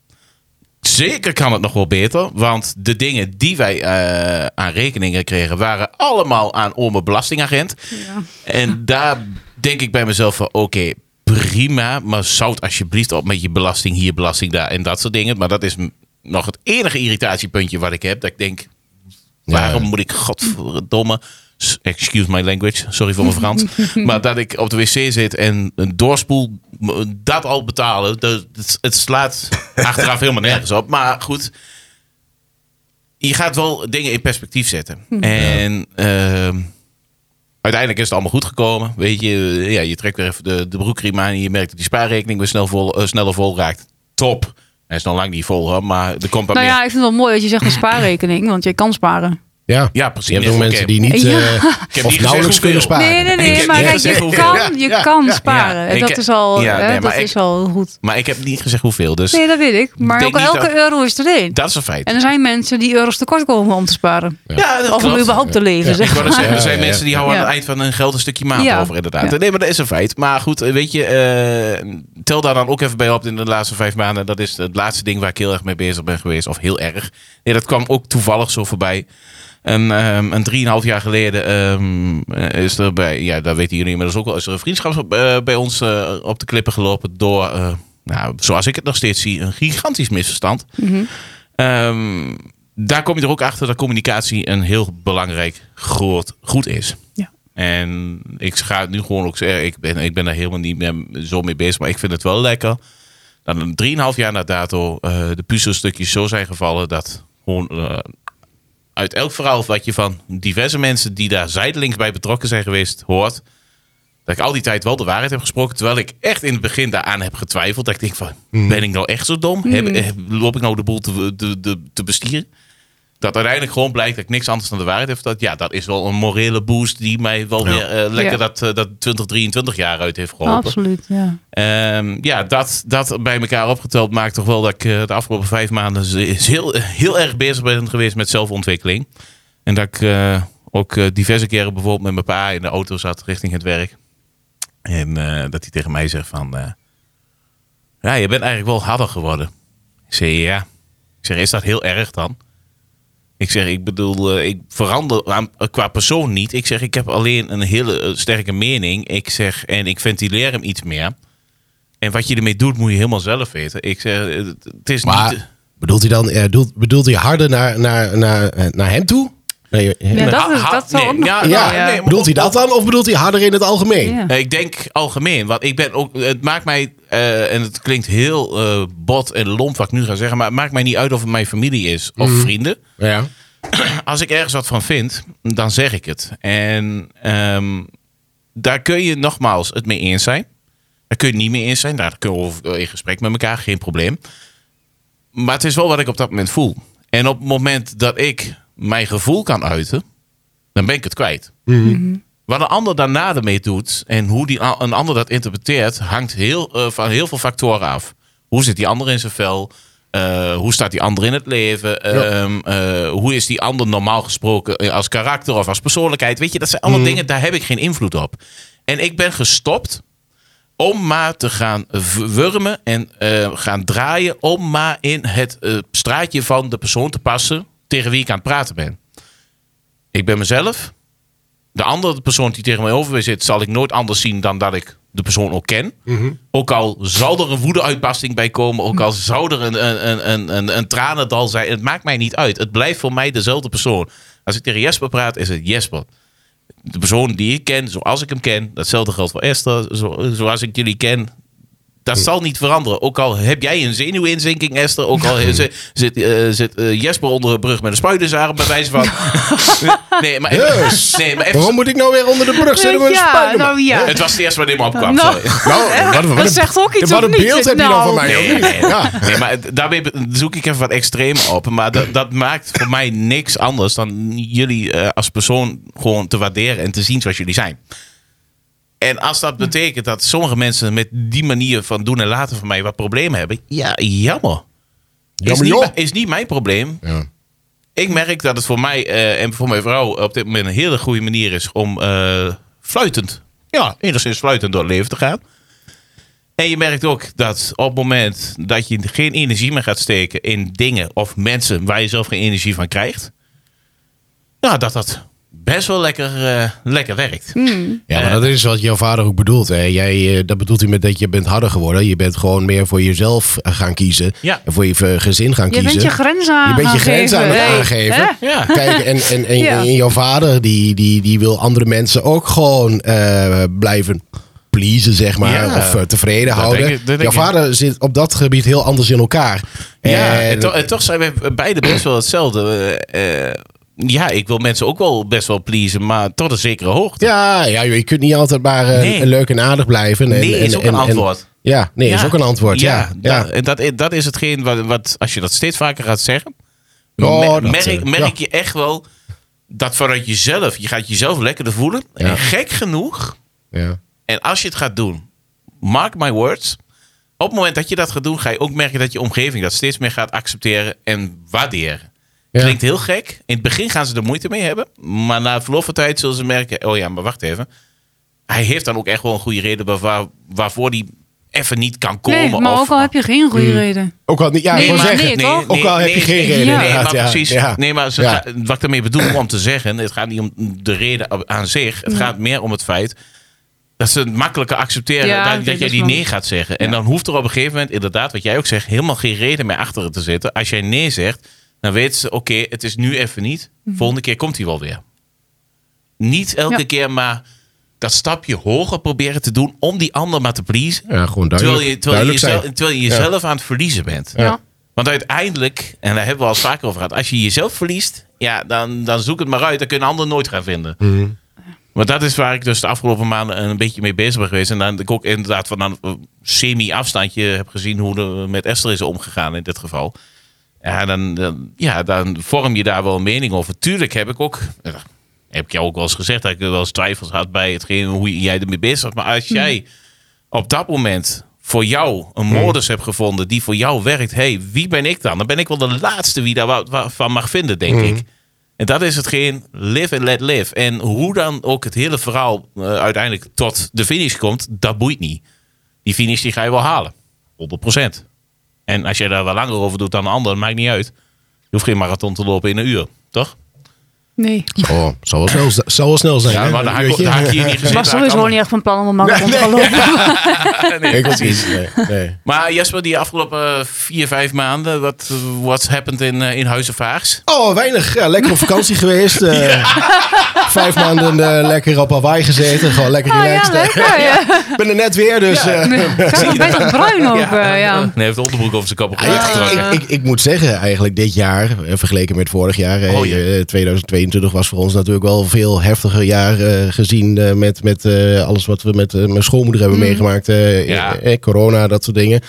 Zeker kan het nog wel beter. Want de dingen die wij eh, aan rekeningen kregen... waren allemaal aan ome belastingagent. Ja. En daar denk ik bij mezelf van, oké, prima, maar zout alsjeblieft op met je belasting hier, belasting daar en dat soort dingen. Maar dat is nog het enige irritatiepuntje wat ik heb. Dat ik denk, waarom moet ik, godverdomme, excuse my language, sorry voor mijn Frans, maar dat ik op de wc zit en een doorspoel, dat al betalen, dat, het, het slaat achteraf helemaal nergens op. Maar goed, je gaat wel dingen in perspectief zetten. En ehm, uiteindelijk is het allemaal goed gekomen. Weet je, ja, je trekt weer even de, de broekriem aan en je merkt dat die spaarrekening weer snel vol, eh, sneller vol raakt. Top. Hij is nog lang niet vol, hoor, maar er komt wat Nou meer. ja, ik vind het wel mooi dat je zegt een spaarrekening, want je kan sparen. Ja. Ja, precies. Je hebt ook mensen die niet Ja. eh, Ik heb of niet nauwelijks gezegd kunnen hoeveel. sparen. Nee, nee, nee, maar kijk, je hoeveel. kan, je Ja, kan ja, sparen. dat is al, hè, dat ik- is al goed. Maar ik heb niet gezegd hoeveel, dus Nee, dat weet ik. Maar ook elke dat- euro is er één. dat is een feit. En er zijn mensen die euro's tekort komen om te sparen. ja, dat Of om überhaupt te leven, Ik zeg wou net zeggen, er zijn mensen die houden Ja. aan het eind van hun geld een stukje maand Ja. over, inderdaad. Ja. Nee, maar dat is een feit. Maar goed, weet je, eh, tel daar dan ook even bij op in de laatste vijf maanden. Dat is het laatste ding waar ik heel erg mee bezig ben geweest. Of heel erg. Nee, dat kwam ook toevallig zo voorbij. En um, een drieënhalf jaar geleden ehm, eh, is er bij, ja, dat weten jullie inmiddels ook wel, is er een vriendschap eh, bij ons eh, op de klippen gelopen door, nou, zoals ik het nog steeds zie, een gigantisch misverstand. Ehm, daar kom je er ook achter dat communicatie een heel belangrijk groot goed is. Ja. En ik ga het nu gewoon ook zeggen, ik ben, ik ben daar helemaal niet meer zo mee bezig, maar ik vind het wel lekker dat een 3,5 jaar na dato de puzzelstukjes zo zijn gevallen dat gewoon uit elk verhaal wat je van diverse mensen die daar zijdelings bij betrokken zijn geweest hoort, dat ik al die tijd wel de waarheid heb gesproken, terwijl ik echt in het begin daaraan heb getwijfeld. Dat ik denk van, ben ik nou echt zo dom? Heb, heb- loop ik nou de boel te, te, te, te bestieren? Dat uiteindelijk gewoon blijkt dat ik niks anders dan de waarheid heb. verteld. ja, dat is wel een morele boost die mij wel Ja. weer eh, lekker Ja. dat, eh, dat 2023 jaar uit heeft geholpen. Absoluut, ja. Ehm, ja, dat, dat bij elkaar opgeteld maakt toch wel dat ik eh, de afgelopen vijf maanden heel, heel erg bezig ben geweest met zelfontwikkeling. En dat ik eh, ook diverse keren bijvoorbeeld met mijn pa in de auto zat richting het werk. En eh, dat hij tegen mij zegt van... eh, ja, je bent eigenlijk wel harder geworden. Ik zeg, ja. Ik zeg, is dat heel erg dan? Ik zeg, ik bedoel, eh, ik verander aan, qua persoon niet. Ik zeg, ik heb alleen een hele eh, sterke mening. Ik zeg, en ik ventileer hem iets meer. En wat je ermee doet, moet je helemaal zelf weten. Ik zeg, het het is Maar niet... bedoelt hij dan, eh, bedoelt, bedoelt hij harder naar, naar, naar, eh, naar hem toe? Nee, Ja, dat, Ha- is, dat zou nee, ook nog ja, kunnen, nou, ja. nee, maar- bedoelt hij dat dan of bedoelt hij harder in het algemeen? Ja. Nee, Ik denk algemeen, want ik ben ook, het maakt mij, eh, en het klinkt heel eh, bot en lomp wat ik nu ga zeggen, maar het maakt mij niet uit of het mijn familie is of vrienden. Ja. Als ik ergens wat van vind, dan zeg ik het. En ehm, daar kun je nogmaals het mee eens zijn. Daar kun je het niet mee eens zijn. Daar kunnen we over in gesprek met elkaar, geen probleem. Maar het is wel wat ik op dat moment voel. En op het moment dat ik mijn gevoel kan uiten, dan ben ik het kwijt. Wat een ander daarna ermee doet en hoe die, een ander dat interpreteert, hangt heel, eh, van heel veel factoren af. Hoe zit die ander in zijn vel? Eh, hoe staat die ander in het leven? Ehm, eh, hoe is die ander normaal gesproken als karakter of als persoonlijkheid? Weet je, dat zijn allemaal dingen, daar heb ik geen invloed op. En ik ben gestopt om maar te gaan wurmen en eh, gaan draaien om maar in het straatje van de persoon te passen tegen wie ik aan het praten ben. Ik ben mezelf. De andere persoon die tegen mij over zit, zal ik nooit anders zien dan dat ik de persoon ook ken. Ook al zou er een woedeuitbarsting bij komen, ook al zou er een, een, een, een, een, een tranendal zijn, het maakt mij niet uit. Het blijft voor mij dezelfde persoon. Als ik tegen Jesper praat, is het Jesper. De persoon die ik ken, zoals ik hem ken, datzelfde geldt voor Esther, zo, zoals ik jullie ken. Dat zal niet veranderen. Ook al heb jij een zenuwinzinking, Esther. Ook al zit, zit, eh, zit eh, Jesper onder een brug met een spuitensarm, bij wijze van. nee, maar even, Yes. nee, maar even, Waarom moet ik nou weer onder de brug zitten met een ja, spuit? nou ja. het was het eerste wat in me opkwam. Nou. Nou, wat, wat Dat een- zegt ook iets, Wat een beeld heb je dan Nou. van mij? Nee, nee. Ja. Nee, maar daarmee zoek ik even wat extreem op. Maar dat, dat maakt voor mij niks anders dan jullie eh, als persoon gewoon te waarderen en te zien zoals jullie zijn. En als dat betekent dat sommige mensen met die manier van doen en laten van mij wat problemen hebben, ja, jammer. Is Jammer, niet, joh. mijn- is niet mijn probleem. Ja. Ik merk dat het voor mij eh, en voor mijn vrouw op dit moment een hele goede manier is om eh, fluitend, ja, enigszins fluitend door het leven te gaan. En je merkt ook dat op het moment dat je geen energie meer gaat steken in dingen of mensen waar je zelf geen energie van krijgt, nou, dat dat best wel lekker, eh, lekker werkt. Ja, maar dat is wat jouw vader ook bedoelt. Hè. Jij, eh, dat bedoelt hij met dat je bent harder geworden. Je bent gewoon meer voor jezelf eh, gaan kiezen. Ja. En voor je gezin gaan Je kiezen. bent je grenzen aan Je bent je grenzen aan het. Hey, aangeven. hè? Ja. Kijk, en, en, en, Ja. en jouw vader die, die, die wil andere mensen ook gewoon eh, blijven pleasen, zeg maar. Ja. Of eh, tevreden Dat houden. ik- dat denk jouw ik. vader zit op dat gebied heel anders in elkaar. Ja, En- en, to- en toch zijn we beide best wel hetzelfde. Eh, eh, ja, ik wil mensen ook wel best wel pleasen, maar tot een zekere hoogte. ja, ja, je kunt niet altijd maar eh, Nee. leuk en aardig blijven. En, Nee, en- is ook en- een en- antwoord. ja, nee, is ook een antwoord. Ja, ja. Dat, en dat, dat is hetgeen wat, wat, als je dat steeds vaker gaat zeggen, Oh, dat, merk, eh, merk je echt wel dat vanuit jezelf, je gaat jezelf lekkerder voelen. En gek genoeg, ja. en als je het gaat doen, mark my words, op het moment dat je dat gaat doen, ga je ook merken dat je omgeving dat steeds meer gaat accepteren en waarderen. Ja. Klinkt heel gek. In het begin gaan ze er moeite mee hebben. Maar na verloop van tijd zullen ze merken... Oh ja, maar wacht even. Hij heeft dan ook echt wel een goede reden... Waarvoor, waarvoor hij even niet kan komen. Nee, maar of, ook al heb je geen goede reden. Ook al niet, ja, Nee, ik wil maar zeggen. nee? Ook al heb je geen reden, Nee, maar ja. precies. Ja. Nee, maar ze Ja. wat ik daarmee bedoel om te zeggen... Het gaat niet om de reden aan zich. Het gaat meer om het feit... Dat ze het makkelijker accepteren Ja, dat, dat jij die nee gaat zeggen. En dan hoeft er op een gegeven moment, inderdaad, wat jij ook zegt, helemaal geen reden meer achter te zitten. Als jij nee zegt, dan weten ze, oké, het is nu even niet. Volgende keer komt hij wel weer. Niet elke Mhm. Ja. keer maar dat stapje hoger proberen te doen om die ander maar te pleasen. Ja, gewoon duidelijk, Terwijl je, terwijl je, jezelf, zijn. terwijl je jezelf aan het verliezen bent. Ja. Want uiteindelijk, en daar hebben we al vaker over gehad, als je jezelf verliest, ja, dan, dan zoek het maar uit. Dan kunnen anderen nooit gaan vinden. Mhm. Maar dat is waar ik dus de afgelopen maanden een beetje mee bezig ben geweest. En dan ik ook inderdaad van een semi-afstandje heb gezien hoe er met Esther is omgegaan in dit geval. Ja, dan, dan, ja, dan vorm je daar wel een mening over. Tuurlijk heb ik ook, eh, heb ik jou ook wel eens gezegd, dat ik wel eens twijfels had bij hetgeen hoe jij ermee bezig was. Maar als jij op dat moment voor jou een modus hebt gevonden die voor jou werkt, hey, wie ben ik dan? Dan ben ik wel de laatste wie daar van mag vinden, denk ik. En dat is hetgeen live and let live. En hoe dan ook het hele verhaal eh, uiteindelijk tot de finish komt, dat boeit niet. Die finish die ga je wel halen. 100%. En als jij daar wel langer over doet dan een ander, maakt niet uit. Je hoeft geen marathon te lopen in een uur, toch? Nee. Oh, zal wel snel, zal wel snel zijn. Ja, maar daar daar had ik hier niet Ik gezeten. was sowieso niet echt van plan om een marathon te gaan lopen. Nee, Ik precies. niet. Nee, nee. Maar Jesper, die afgelopen vier, vijf maanden, wat what's happened in, eh, in Huizenvaars? Oh, weinig. Ja, lekker op vakantie geweest. eh, Vijf maanden eh, lekker op Hawaii gezeten. Gewoon lekker Ah, ja, relaxed. lekker. Ja. Ik ben er net weer, dus... eh, Nee, Kijk, nog bezig bruin ook. Ja. ja. Nee, hij heeft de onderbroek over zijn kap Ah, ja, getrokken. ik, ik, ik moet zeggen, eigenlijk dit jaar, eh, vergeleken met vorig jaar, eh, Oh, ja. Eh, 2022 was voor ons natuurlijk wel een veel heftiger jaar eh, gezien eh, met, met eh, alles wat we met mijn schoonmoeder hebben meegemaakt. Ja. eh, eh, corona, dat soort dingen.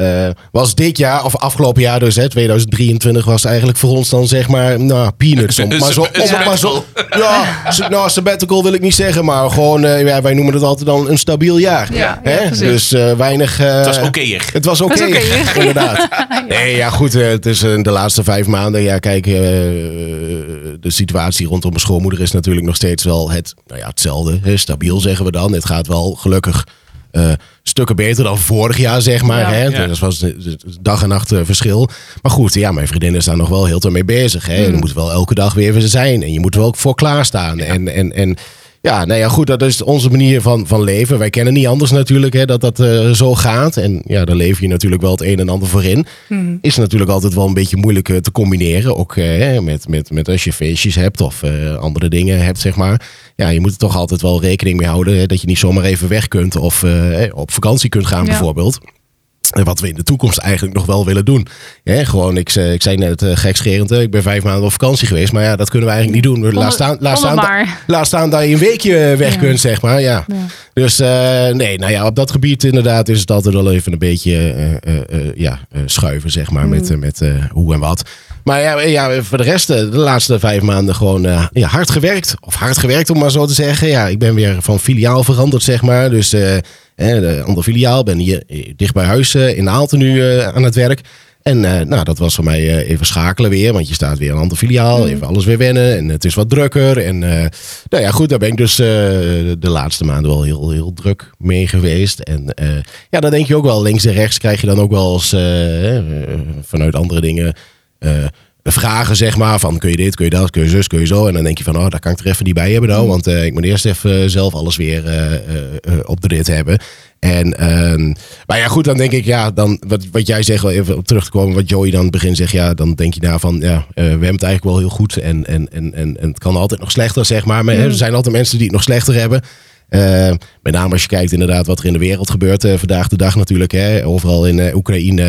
Eh, was dit jaar, of afgelopen jaar dus, hè, 2023, was eigenlijk voor ons dan zeg maar, nou, peanuts. Om, maar zo, om, maar zo, ja, nou, sabbatical wil ik niet zeggen, maar gewoon, eh, ja, wij noemen het altijd dan een stabiel jaar. Ja, Hè? ja, dus eh, weinig... eh, Het was okéer. het was oké, oké. inderdaad. Nee, ja goed, het is de laatste vijf maanden. Ja, kijk, de situatie rondom mijn schoonmoeder is natuurlijk nog steeds wel het, nou ja, hetzelfde. Hè, stabiel zeggen we dan. Het gaat wel gelukkig eh, stukken beter dan vorig jaar, zeg maar. Ja. Hè? Ja. Dat was eh, dag en nacht eh, verschil. Maar goed, ja, mijn vriendin is daar nog wel heel te mee bezig. Hè? En je moet wel elke dag weer even zijn. En je moet er wel voor klaarstaan. En, en, en ja, nou ja, goed, dat is onze manier van, van leven. Wij kennen niet anders natuurlijk hè, dat dat eh, zo gaat. En ja, daar leef je natuurlijk wel het een en ander voor in. Is natuurlijk altijd wel een beetje moeilijk te combineren. Ook met, met, met als je feestjes hebt of andere dingen hebt, zeg maar. Ja, je moet er toch altijd wel rekening mee houden. Hè, dat je niet zomaar even weg kunt of eh, op vakantie kunt gaan Ja. bijvoorbeeld. En wat we in de toekomst eigenlijk nog wel willen doen. Hè, gewoon, ik, zei- ik zei net uh, gekscherend, hè, ik ben vijf maanden op vakantie geweest. Maar ja, dat kunnen we eigenlijk niet doen. Laat staan, laat staan, da- laat staan dat je een weekje weg Ja. kunt, zeg maar. Ja. Ja. Dus eh, nee, nou ja, op dat gebied inderdaad is het altijd wel even een beetje eh, eh, eh, ja, eh, schuiven, zeg maar, met, eh, met eh, hoe en wat. Maar ja, ja, voor de rest, eh, de laatste vijf maanden gewoon eh, ja, hard gewerkt. Of hard gewerkt, om maar zo te zeggen. Ja, ik ben weer van filiaal veranderd, zeg maar. Dus eh, hè, de andere filiaal, ben hier eh, dicht bij huis eh, in Aalten nu eh, aan het werk. En nou, dat was voor mij even schakelen weer, want je staat weer een ander filiaal, even alles weer wennen en het is wat drukker. En nou ja, goed, daar ben ik dus de laatste maanden wel heel, heel druk mee geweest. En ja, dan denk je ook wel, links en rechts krijg je dan ook wel eens vanuit andere dingen vragen, zeg maar, van kun je dit, kun je dat, kun je zus, kun je zo. En dan denk je van, oh, daar kan ik er even niet bij hebben nou, want eh, ik moet eerst even zelf alles weer eh, eh, eh, op de rit hebben. En, ehm, maar ja, goed, dan denk ik, ja, dan, wat, wat jij zegt, wel even op terug te komen, wat Joey dan het begin zegt, ja, dan denk je daar van, ja, eh, we hebben het eigenlijk wel heel goed en, en, en, en, en het kan altijd nog slechter, zeg maar. Maar hè, er zijn altijd mensen die het nog slechter hebben. Eh, met name als je kijkt inderdaad wat er in de wereld gebeurt eh, vandaag de dag natuurlijk. Hè. Overal in eh, Oekraïne,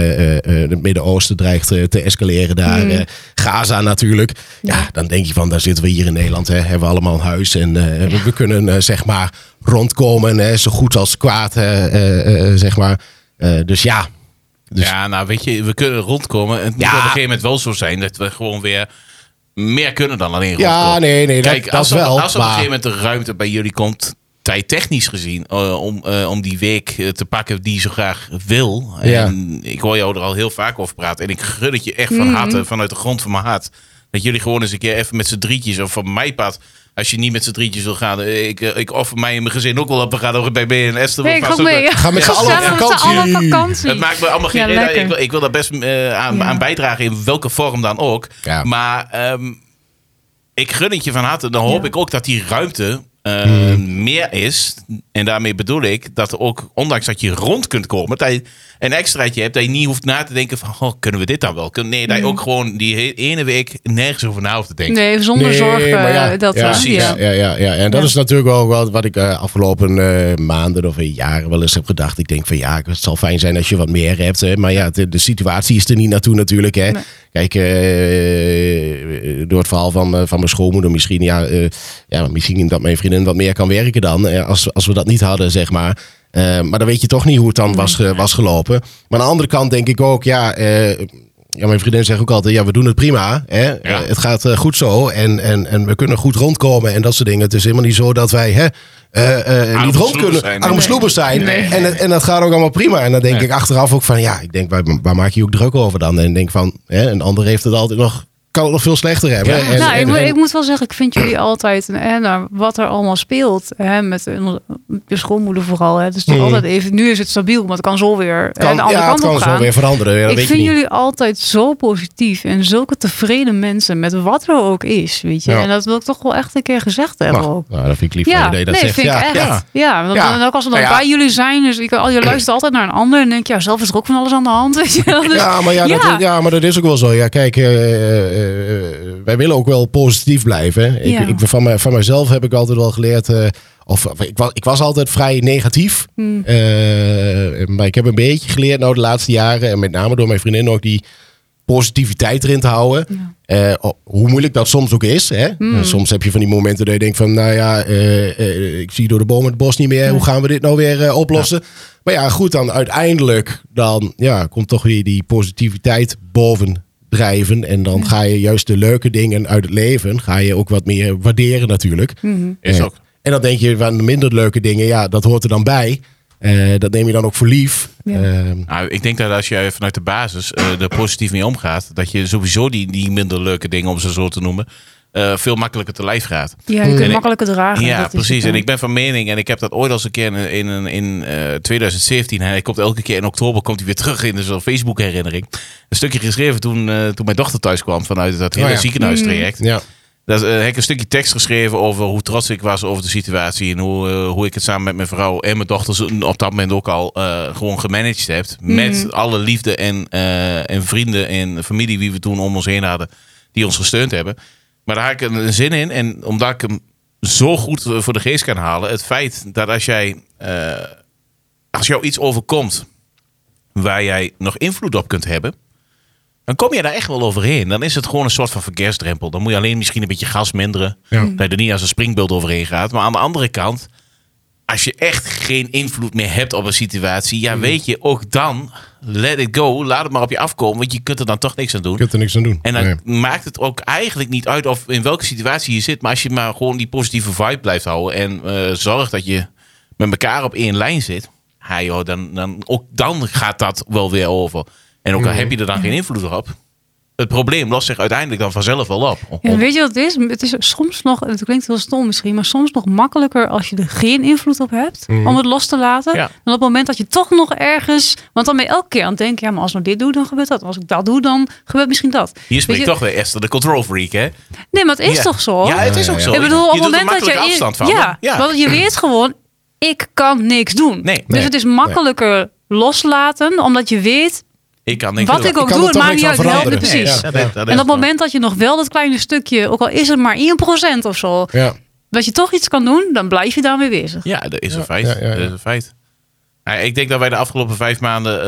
het Midden-Oosten dreigt te escaleren daar. eh, Gaza natuurlijk. Ja. dan denk je van, daar zitten we hier in Nederland. Hè, hebben we allemaal een huis en eh, we, we kunnen zeg maar rondkomen. Hè, zo goed als kwaad, eh, eh, eh, zeg maar. Eh, dus ja. Dus, Ja, nou weet je, we kunnen rondkomen. En het moet Ja. op een gegeven moment wel zo zijn dat we gewoon weer meer kunnen dan alleen Ja, rondkomen. nee, nee, dat- Kijk, dat als, er- wel, als er op een maar- gegeven moment de ruimte bij jullie komt, tijdtechnisch gezien, eh, om, eh, om die week eh, te pakken die je zo graag wil. Ja. En ik hoor jou er al heel vaak over praten. En ik gun het je echt van Mhm. harte, vanuit de grond van mijn hart. Dat jullie gewoon eens een keer even met z'n drietjes, of van mijn pad, als je niet met z'n drietjes wil gaan. Ik, ik offer mij en mijn gezin ook wel op. We gaan ook bij B en Esther. Nee, ik ook mee. wel- Ga met z'n allen op Gezellig met z'n allen op vakantie. het maakt me allemaal geen Ja, reden. Ik wil, ik wil daar best aan, Ja. aan bijdragen in welke vorm dan ook. Ja. Maar ehm, ik gun het je van harte. Dan hoop Ja. ik ook dat die ruimte eh, Hmm. meer is. En daarmee bedoel ik dat ook, ondanks dat je rond kunt komen, dat je een extraatje hebt. Dat je niet hoeft na te denken van, oh, kunnen we dit dan wel? Nee, dat je ook gewoon die ene week nergens over na hoeft te denken. Nee, zonder Nee, zorgen. maar ja, dat, ja, eh, precies. ja. Ja, ja, ja. En dat Ja. is natuurlijk wel wat, wat ik eh, afgelopen eh, maanden of jaren wel eens heb gedacht. Ik denk van ja, het zal fijn zijn als je wat meer hebt. Hè. Maar ja, de, de situatie is er niet naartoe natuurlijk. Hè. Nee. Kijk, eh, door het verhaal van, eh, van mijn schoonmoeder misschien, ja, eh, ja, misschien dat mijn vriendin wat meer kan werken dan. eh, als, als we dat niet hadden, zeg maar. Eh, maar dan weet je toch niet hoe het dan was, was gelopen. Maar aan de andere kant denk ik ook, ja, eh, ja, mijn vriendin zegt ook altijd, ja, we doen het prima. Hè? Het gaat goed zo en, en, en we kunnen goed rondkomen en dat soort dingen. Het is helemaal niet zo dat wij hè, niet rond kunnen, zijn. arme Nee. sloebers zijn. Nee. En, en dat gaat ook allemaal prima. En dan denk Nee. ik achteraf ook van, ja, ik denk, waar, waar maak je je ook druk over dan? En denk van, hè, een ander heeft het altijd nog kan het nog veel slechter hebben. Ja. En- nou, ik, en- moet, en- ik moet wel zeggen, ik vind jullie altijd, hè, nou, wat er allemaal speelt, hè, met de, je schoonmoeder vooral. Hè, toch Mhm. altijd even, nu is het stabiel, maar het kan zo weer hè, kan, de andere ja, kant het kan op zo gaan. weer veranderen. Ja, ik vind niet. jullie altijd zo positief en zulke tevreden mensen met wat er ook is, weet je. En dat wil ik toch wel echt een keer gezegd hebben Nou, ook. nou, dat vind ik lief Ja, dat je dat nee, zegt. vind ik echt. ja. Want dan ook als we dan Nou bij jullie zijn, dus je, kan, je luistert altijd naar een ander en denk je, ja, zelf is er ook van alles aan de hand, weet je. Dus, Ja, maar ja, Dat, Ja. maar dat is ook wel zo. Ja, kijk, eh, eh, eh, wij willen ook wel positief blijven. hè. Ik, Ja. ik, van, van mijzelf heb ik altijd wel geleerd. eh, of ik was, ik was altijd vrij negatief. Hmm. Eh, maar ik heb een beetje geleerd nou de laatste jaren. En met name door mijn vriendin ook die positiviteit erin te houden. Ja. Eh, hoe moeilijk dat soms ook is. Hè? Mm. Eh, Soms heb je van die momenten dat je denkt van... Nou ja, eh, eh, ik zie door de boom het bos niet meer. Hoe gaan we dit nou weer eh, oplossen? Maar ja, goed, dan uiteindelijk dan, ja, komt toch weer die positiviteit boven drijven. En dan ga je juist de leuke dingen uit het leven... ga je ook wat meer waarderen natuurlijk. Mhm. Is Eh, ook. En dan denk je van de minder leuke dingen... ja, dat hoort er dan bij. Eh, dat neem je dan ook voor lief. Ja. Ehm, Nou, ik denk dat als je vanuit de basis eh, er positief mee omgaat, dat je sowieso die, die minder leuke dingen, om ze zo te noemen, eh, veel makkelijker te lijf gaat. Ja, je En kunt ik- makkelijker dragen. Ja, precies. En ik ben van mening, en ik heb dat ooit als een keer in, in, in, in, eh, 2017, hij komt elke keer in oktober komt hij weer terug in zo'n Facebook herinnering. Een stukje geschreven toen, eh, toen mijn dochter thuis kwam vanuit dat hele Oh ja. ziekenhuistraject. ja. Dat, eh, heb ik een stukje tekst geschreven over hoe trots ik was over de situatie. En hoe, hoe ik het samen met mijn vrouw en mijn dochter zo- op dat moment ook al eh, gewoon gemanaged heb. Met alle liefde en, eh, en vrienden en familie die we toen om ons heen hadden. Die ons gesteund hebben. Maar daar had ik een, een zin in. En omdat ik hem zo goed eh, voor de geest kan halen. Het feit dat als jij... eh, als jou iets overkomt waar jij nog invloed op kunt hebben. Dan kom je daar echt wel overheen. Dan is het gewoon een soort van verkeersdrempel. Dan moet je alleen misschien een beetje gas minderen. Ja. Dat je er niet als een springbeeld overheen gaat. Maar aan de andere kant, als je echt geen invloed meer hebt op een situatie, ja, weet je, ook dan, let it go. Laat het maar op je afkomen, want je kunt er dan toch niks aan doen. Je kunt er niks aan doen. En dan Nee. maakt het ook eigenlijk niet uit of in welke situatie je zit. Maar als je maar gewoon die positieve vibe blijft houden. En eh zorgt dat je met elkaar op één lijn zit. Ja, joh, dan, dan, ook dan gaat dat wel weer over. En ook al heb je er dan geen invloed op. Het probleem lost zich uiteindelijk dan vanzelf wel op. Ja, weet je wat het is? Het is soms nog, het klinkt heel stom misschien, maar soms nog makkelijker als je er geen invloed op hebt om het los te laten. Ja. Dan op het moment dat je toch nog ergens, want dan ben je elke keer aan het denken, ja, maar als ik nou dit doe, dan gebeurt dat. Als ik dat doe, dan gebeurt misschien dat. Hier spreekt je- toch weer Esther, de control freak, hè? Nee, maar het is Ja. toch zo? Ja, het is ook Ja, ja, zo. Ik bedoel, op je het doet er moment dat je afstand van. ja, ja. want je weet gewoon, ik kan niks doen. Nee. dus Nee. het is makkelijker loslaten, omdat je weet ik kan niks wat doen. ik ook doe, het maakt niet uit. Help me veranderen. precies. Ja, dat- dat is En op het moment dat je nog wel dat kleine stukje, ook al is het maar 1% of zo, Ja. dat je toch iets kan doen, dan blijf je daarmee bezig. Ja, dat is een feit. ja, ja, ja. Dat is een feit. Ja, ik denk dat wij de afgelopen vijf maanden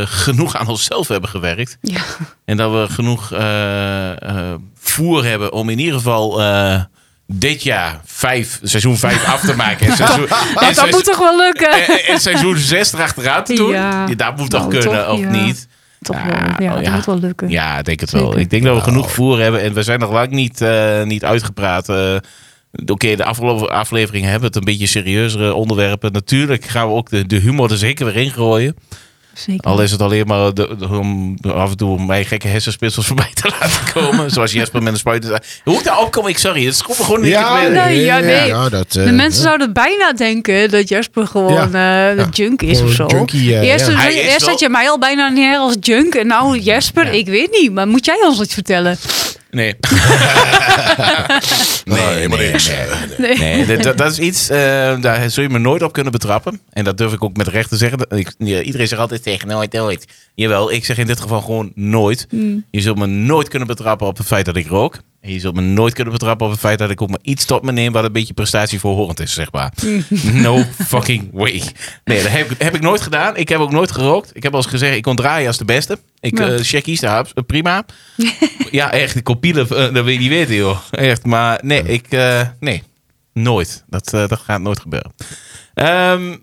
eh, genoeg aan onszelf hebben gewerkt. Ja. En dat we genoeg eh, eh, voer hebben om in ieder geval eh, dit jaar vijf, seizoen vijf af te maken. En seizoen, en dat seizoen- moet toch wel lukken? en- en seizoen zes erachteraan te doen. Ja. Dat moet toch Nou, kunnen, toch, of ja. niet? Toch Ja, wel. Ja, oh dat moet wel lukken. Ja, ik denk het wel. Zeker. Ik denk dat we genoeg voer hebben en we zijn nog lang niet, eh, niet uitgepraat. Eh, Oké, de afgelopen afleveringen hebben het een beetje serieuzere onderwerpen. Natuurlijk gaan we ook de, de humor er zeker weer in gooien. Zeker. Al is het alleen maar de, de- om af en toe mijn gekke hersenspitsels voorbij te laten komen. Zoals Jesper met een spuit. Hoe ik daar opkom, ik sorry. Het komt me gewoon niet Ja, meer. nee, ja, nee. nou, dat, eh, de mensen zouden bijna denken dat Jesper gewoon eh de Ja. junk is of zo. junkie, eh, eerst ja. Hij is eerst wel- zet je mij al bijna neer als junk. En nou Jesper, ik weet niet. Maar moet jij ons iets vertellen? Nee. Nee, helemaal niks. Nee. Nee, dat- dat, dat is iets, eh, daar zul je me nooit op kunnen betrappen. En dat durf ik ook met recht te zeggen. Ik, iedereen zegt altijd tegen nooit, nooit. Jawel, ik zeg in dit geval gewoon nooit. Je zult me nooit kunnen betrappen op het feit dat ik rook. En je zult me nooit kunnen betrappen op het feit dat ik ook maar iets tot me neem wat een beetje prestatie voorhorend is, zeg maar. No fucking way. Nee, dat heb, ik- heb ik nooit gedaan. Ik heb ook nooit gerookt. Ik heb al eens gezegd, ik kon draaien als de beste. Ik, Ja. eh checkies, prima. ja, echt, ik kon pielen, eh, dat wil je niet weten, joh. Echt, maar nee, ik, eh, nee, nooit. Dat, eh, dat gaat nooit gebeuren. Ehm,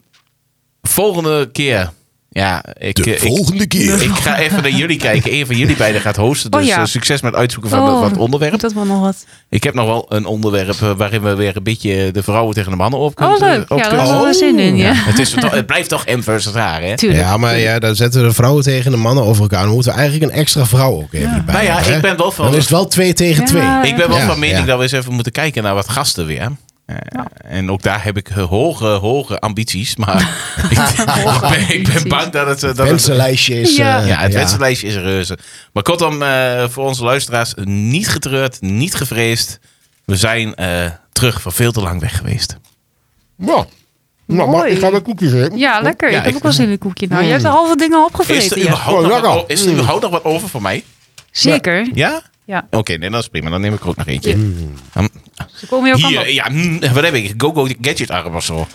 volgende keer Ja, ik, De eh, ik, volgende keer. ik ga even naar jullie kijken. Een van jullie beiden gaat hosten. Dus Oh ja. eh, succes met het uitzoeken van, Oh, het onderwerp. Dat was nog wat. Ik heb nog wel een onderwerp eh, waarin we weer een beetje de vrouwen tegen de mannen op kunnen. Oh, leuk. op Ja, daar hebben we wel zin in. Ja, Het, is toch, het blijft toch M versus haar, hè? tuurlijk. Ja, maar ja, dan zetten de vrouwen tegen de mannen over elkaar. Dan moeten we eigenlijk een extra vrouw ook even Ja. erbij Nou ja, hebben, ik ben wel van, Dan is het wel twee tegen Ja. twee. ik ben wel Ja, van mening ja. dat we eens even moeten kijken naar wat gasten weer. Eh, En ook daar heb ik eh, hoge, hoge ambities. Maar ik, ben, ik ben bang dat het... eh, Dat het Wensenlijstje is... Ja. eh, ja, het wensenlijstje is reuze. Maar kortom, eh, voor onze luisteraars, niet getreurd, niet gevreesd. We zijn eh, terug van veel te lang weg geweest. Ja. Nou, maar ik ga mijn koekjes eten. Ja, lekker. Ja, ik heb ik- ook wel zin in een koekje. Nou, je hebt de halve dingen al Is er opgevreten. Ja. überhaupt, Oh, nog, wat, is er überhaupt nog wat over voor mij? Zeker. Ja? Ja. Oké, nee, dat is prima. Dan neem ik er ook nog eentje. Ja. Dan- Ze komen hier ook hier, allemaal. ja, mm, wat heb ik? Go-Go Gadget arm of zo.